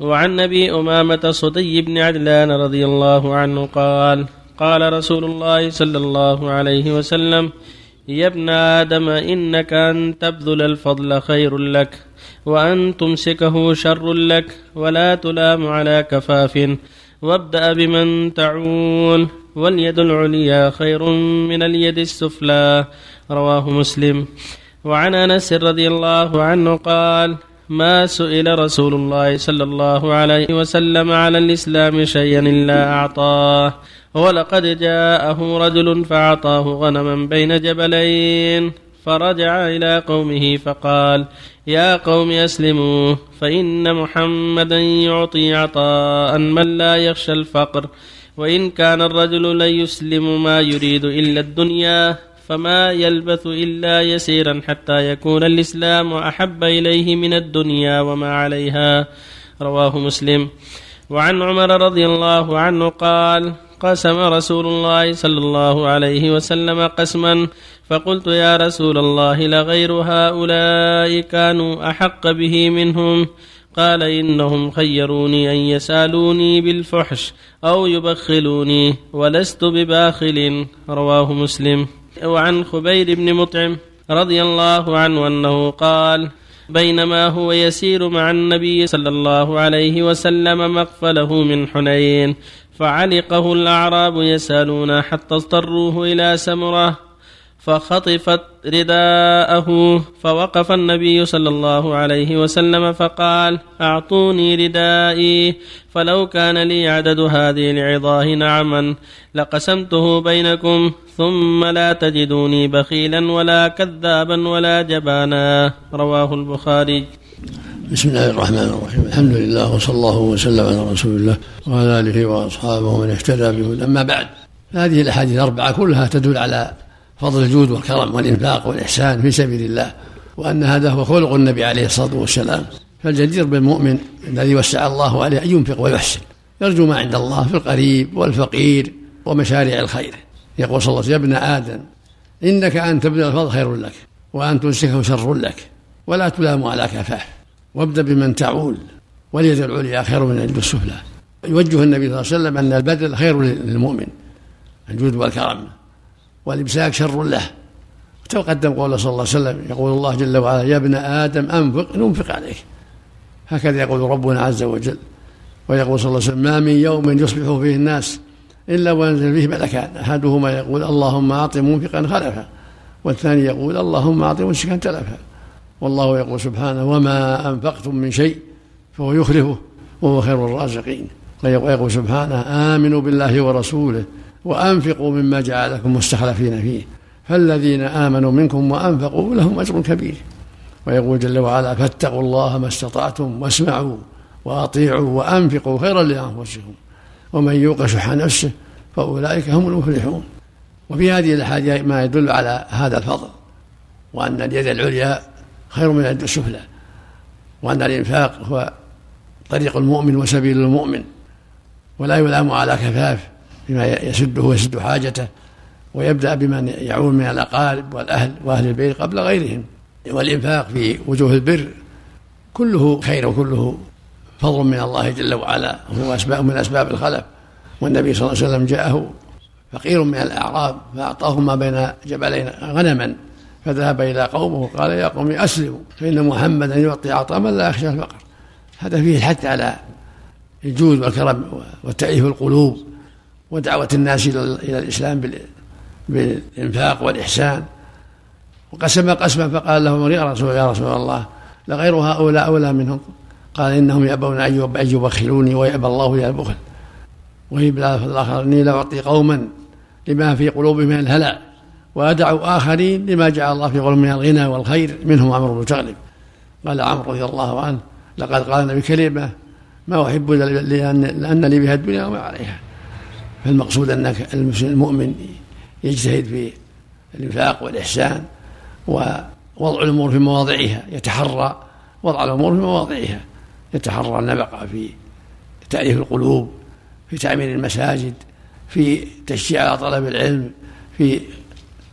وعن أبي أمامة صدي بن عدلان رضي الله عنه قال قال رسول الله صلى الله عليه وسلم يا ابن آدم إنك أن تبذل الفضل خير لك وأن تمسكه شر لك ولا تلام على كفاف وابدأ بمن تعول واليد العليا خير من اليد السفلى رواه مسلم. وعن أنس رضي الله عنه قال ما سئل رسول الله صلى الله عليه وسلم على الإسلام شيئا إلا أعطاه. ولقد جاءه رجل فأعطاه غنما بين جبلين. فرجع إلى قومه فقال يا قوم أسلموا فإن محمدا يعطي عطاء من لا يخشى الفقر. وإن كان الرجل ليسلم ما يريد إلا الدنيا فما يلبث إلا يسيرا حتى يكون الإسلام أحب إليه من الدنيا وما عليها. رواه مسلم. وعن عمر رضي الله عنه قال قسم رسول الله صلى الله عليه وسلم قسما فقلت يا رسول الله لغير هؤلاء كانوا أحق به منهم؟ قال إنهم خيروني أن يسألوني بالفحش أو يبخلوني ولست بباخل. رواه مسلم. وعن خبير بن مطعم رضي الله عنه أنه قال بينما هو يسير مع النبي صلى الله عليه وسلم مقفله من حنين فعلقه الأعراب يسألون حتى اضطروه إلى سمرة. فخطفت رداءه فوقف النبي صلى الله عليه وسلم فقال أعطوني ردائي فلو كان لي عدد هذه العظاه نعما لقسمته بينكم ثم لا تجدوني بخيلا ولا كذابا ولا جبانا رواه البخاري. بسم الله الرحمن الرحيم. الحمد لله وصلى الله وسلم على رسول الله وعلى آله وأصحابه ومن اهتدى به أما بعد هذه الأحاديث الأربعة كلها تدل على فضل الجود والكرم والإنفاق والإحسان في سبيل الله وأن هذا هو خلق النبي عليه الصلاة والسلام. فالجدير بالمؤمن الذي وسع الله عليه أن ينفق ويحسن. يرجو ما عند الله في القريب والفقير ومشاريع الخير. يقول صلى الله عليه وسلم يا ابن آدم إنك أن تبذل الفضل خير لك وأن تمسكه شر لك ولا تلام على كفاف وابدأ بمن تعول واليد العليا خير من اليد السفلى. يوجه النبي صلى الله عليه وسلم أن البذل خير للمؤمن الجود والكرم. والإمساك شر له. وتقدم قوله صلى الله عليه وسلم يقول الله جل وعلا يا ابن آدم أنفق ننفق عليك. هكذا يقول ربنا عز وجل. ويقول صلى الله عليه وسلم ما من يوم يصبح فيه الناس إلا وينزل فيه ملكان. أحدهما يقول اللهم أعط منفقا خلفا. والثاني يقول اللهم أعط ممسكا تلفا. والله يقول سبحانه وما أنفقتم من شيء فهو يخلفه وهو خير الرازقين. ويقول سبحانه آمنوا بالله ورسوله وأنفقوا مما جعلكم مستخلفين فيه. فالذين آمنوا منكم وأنفقوا لهم أجر كبير. ويقول جل وعلا فاتقوا الله ما استطعتم واسمعوا وأطيعوا وأنفقوا خيرا لأنفسكم. ومن يوق شح نفسه فأولئك هم المفلحون. وفي هذه الأحاديث ما يدل على هذا الفضل وأن اليد العليا خير من اليد السفلى وأن الإنفاق هو طريق المؤمن وسبيل المؤمن ولا يلام على كفاف. بما يسده ويسد حاجته ويبدأ بمن يعون من الأقارب والأهل وأهل البيت قبل غيرهم والإنفاق في وجوه البر كله خير وكله فضل من الله جل وعلا وهو أسباب من أسباب الخلف والنبي صلى الله عليه وسلم جاءه فقير من الأعراب فأعطاه ما بين جبلين غنما فذهب إلى قومه وقال يا قوم أسلموا فإن محمدا يعطي عطاء من لا يخشى الفقر. هذا فيه الحث على الجود والكرم وتأليف القلوب. ودعوة الناس إلى الإسلام بالإنفاق والإحسان. وقسم قسما فقال له يا رسول يا رسول الله لغير هؤلاء أولى منهم. قال إنهم يأبون أن يبخلوني ويأبى الله إلى البخل. وفي الآخر إني لأعطي قوما لما في قلوبهم من الهلع وأدع آخرين لما جعل الله في قلوبهم من الغنى والخير منهم عمرو بن تغلب قال عمرو رضي الله عنه لقد قال النبي كلمة ما أحب لأن لي بها الدنيا وما عليها. فالمقصود أنك المؤمن يجتهد في الإنفاق والإحسان ووضع الأمور في مواضعها يتحرى وضع الأمور في مواضعها يتحرى النبقة في تأليف القلوب في تعمير المساجد في تشجيع على طلب العلم في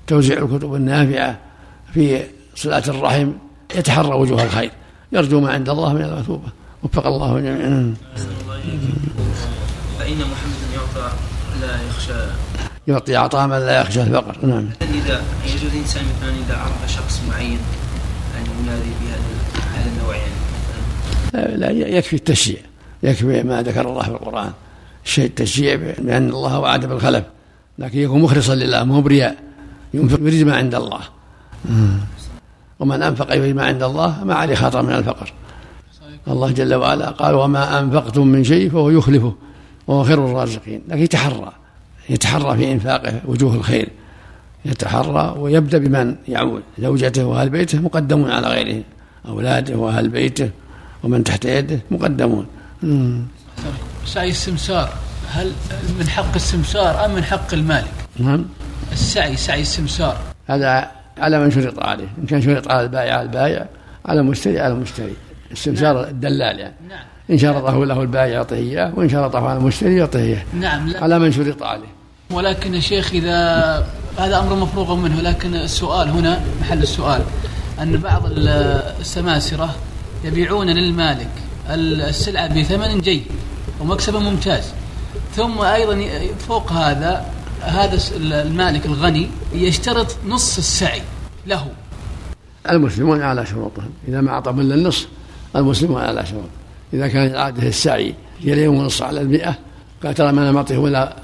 توزيع الكتب النافعة في صلاة الرحم يتحرى وجوه الخير. يرجو ما عند الله من المثوبة وفق الله جميعا. فإن محمدا يعطى لا يخشى. يعطي عطاء من لا يخشى الفقر نعم. إذا يجوز الإنسان مثلا إذا عرف شخص معين أن ينادي بهذا هذا النوع يعني لا يكفي التشجيع. يكفي ما ذكر الله في القرآن. الشيء التشجيع بأن الله وعد بالخلف. لكن يكون مخلصا لله مو برياء. ينفق يريد ما عند الله. ومن أنفق يريد ما عند الله ما عليه خطر من الفقر. الله جل وعلا قال وما أنفقتم من شيء فهو يخلفه. وهو خير الرازقين لكن يتحرى يتحرى في إنفاقه وجوه الخير يتحرى ويبدأ بمن يعول زوجته وأهل بيته مقدمون على غيرهم أولاده وأهل بيته ومن تحت يده مقدمون. سعي السمسار هل من حق السمسار أم من حق المالك؟ نعم. السعي سعي السمسار. هذا على من شرط عليه إن كان شرط على البائع على البائع على المشتري على المشتري. السمسار الدلال يعني. نعم. إن شرطه له البائع يعطيه إياه وإن شرطه على المشتري يعطيه إياه. نعم لا. على من شرط عليه. ولكن يا شيخ إذا هذا أمر مفروغ منه لكن السؤال هنا محل السؤال أن بعض السماسرة يبيعون للمالك السلعة بثمن جيد ومكسب ممتاز ثم أيضا فوق هذا هذا المالك الغني يشترط نص السعي له. المسلمون على شروطهم. إذا ما أعطوا إلا النصف المسلمون على شروط إذا كان عادة السعي ريالين ونص على المئة قال ترى ما أنا معطيه ولا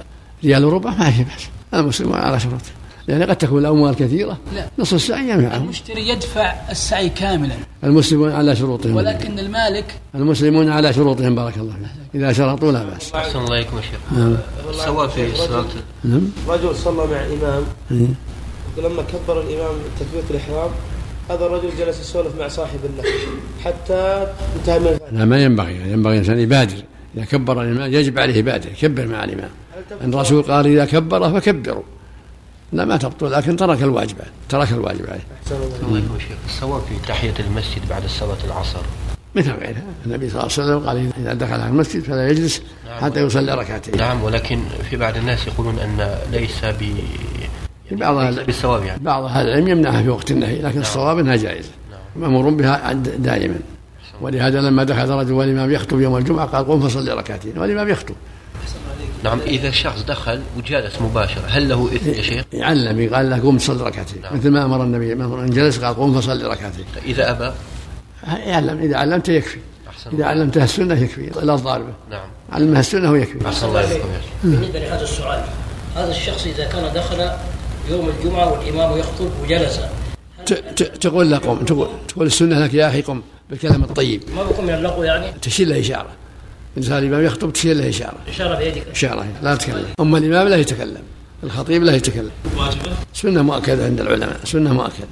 ريال وربع ما في بأس. المسلمون على شروطه لأن قد تكون الأموال كثيرة لا. نصف السعي ينفعهم المشتري يدفع السعي كاملا. المسلمون على شروطهم. ولكن المالك المسلمون على شروطهم بارك الله فيك. إذا شرطوا لا بأس. أحسن الله إليكم يا شيخ. نعم. سواء في صلاة. نعم. رجل صلى مع إمام. إيه. ولما كبر الإمام تكبيرة الإحرام هذا الرجل جلس يسولف مع صاحب له حتى انتهى من الفاتحة. لا ما ينبغي ينبغي الإنسان يبادر. إذا كبر الإمام يجب عليه يبادر يكبر مع الإمام الرسول قال إذا كبر فكبروا. لا ما تبطل لكن ترك الواجبات ترك الواجب عليه. الله الله شيخ. السواء في تحية المسجد بعد صلاة العصر. مثل غيرها. النبي صلى الله عليه وسلم قال إذا دخل على المسجد فلا يجلس حتى يصلي ركعتين. نعم ولكن في بعض الناس يقولون أن ليس ب في بعض بالصواب يعني. بعض أهل العلم يمنعها في وقت النهي لكن الصواب أنها جائزة. مأمور بها عند- دائما. ولهذا لما دخل رجل والإمام يخطب يوم الجمعة قال قم فصلي ركعتين والإمام يخطب. نعم إذا شخص دخل وجالس مباشرة هل له إثم يا شيخ؟ يعلم قال له قم صلي ركعتين مثل ما أمر النبي مثلا جلس قال قم فصلي ركعتين إذا أبى؟ يعلم إذا علمته يكفي. الله. علمته السنة يكفي لا الضاربة نعم. علمها السنة ويكفي أحسن الله إليكم يا شيخ. بالنسبة لهذا السؤال هذا الشخص إذا كان دخل يوم الجمعة والإمام يخطب وجلس. تقول له قم تقول تقول السنة لك يا أخي قم بالكلام الطيب. ما بكون من اللغو يعني؟ تشير له إشارة. إن صار الإمام يخطب تشير له إشارة. إشارة بيدك. إشارة لا تتكلم أما الإمام لا يتكلم. الخطيب لا يتكلم. سنة مؤكدة عند العلماء سنة مؤكدة.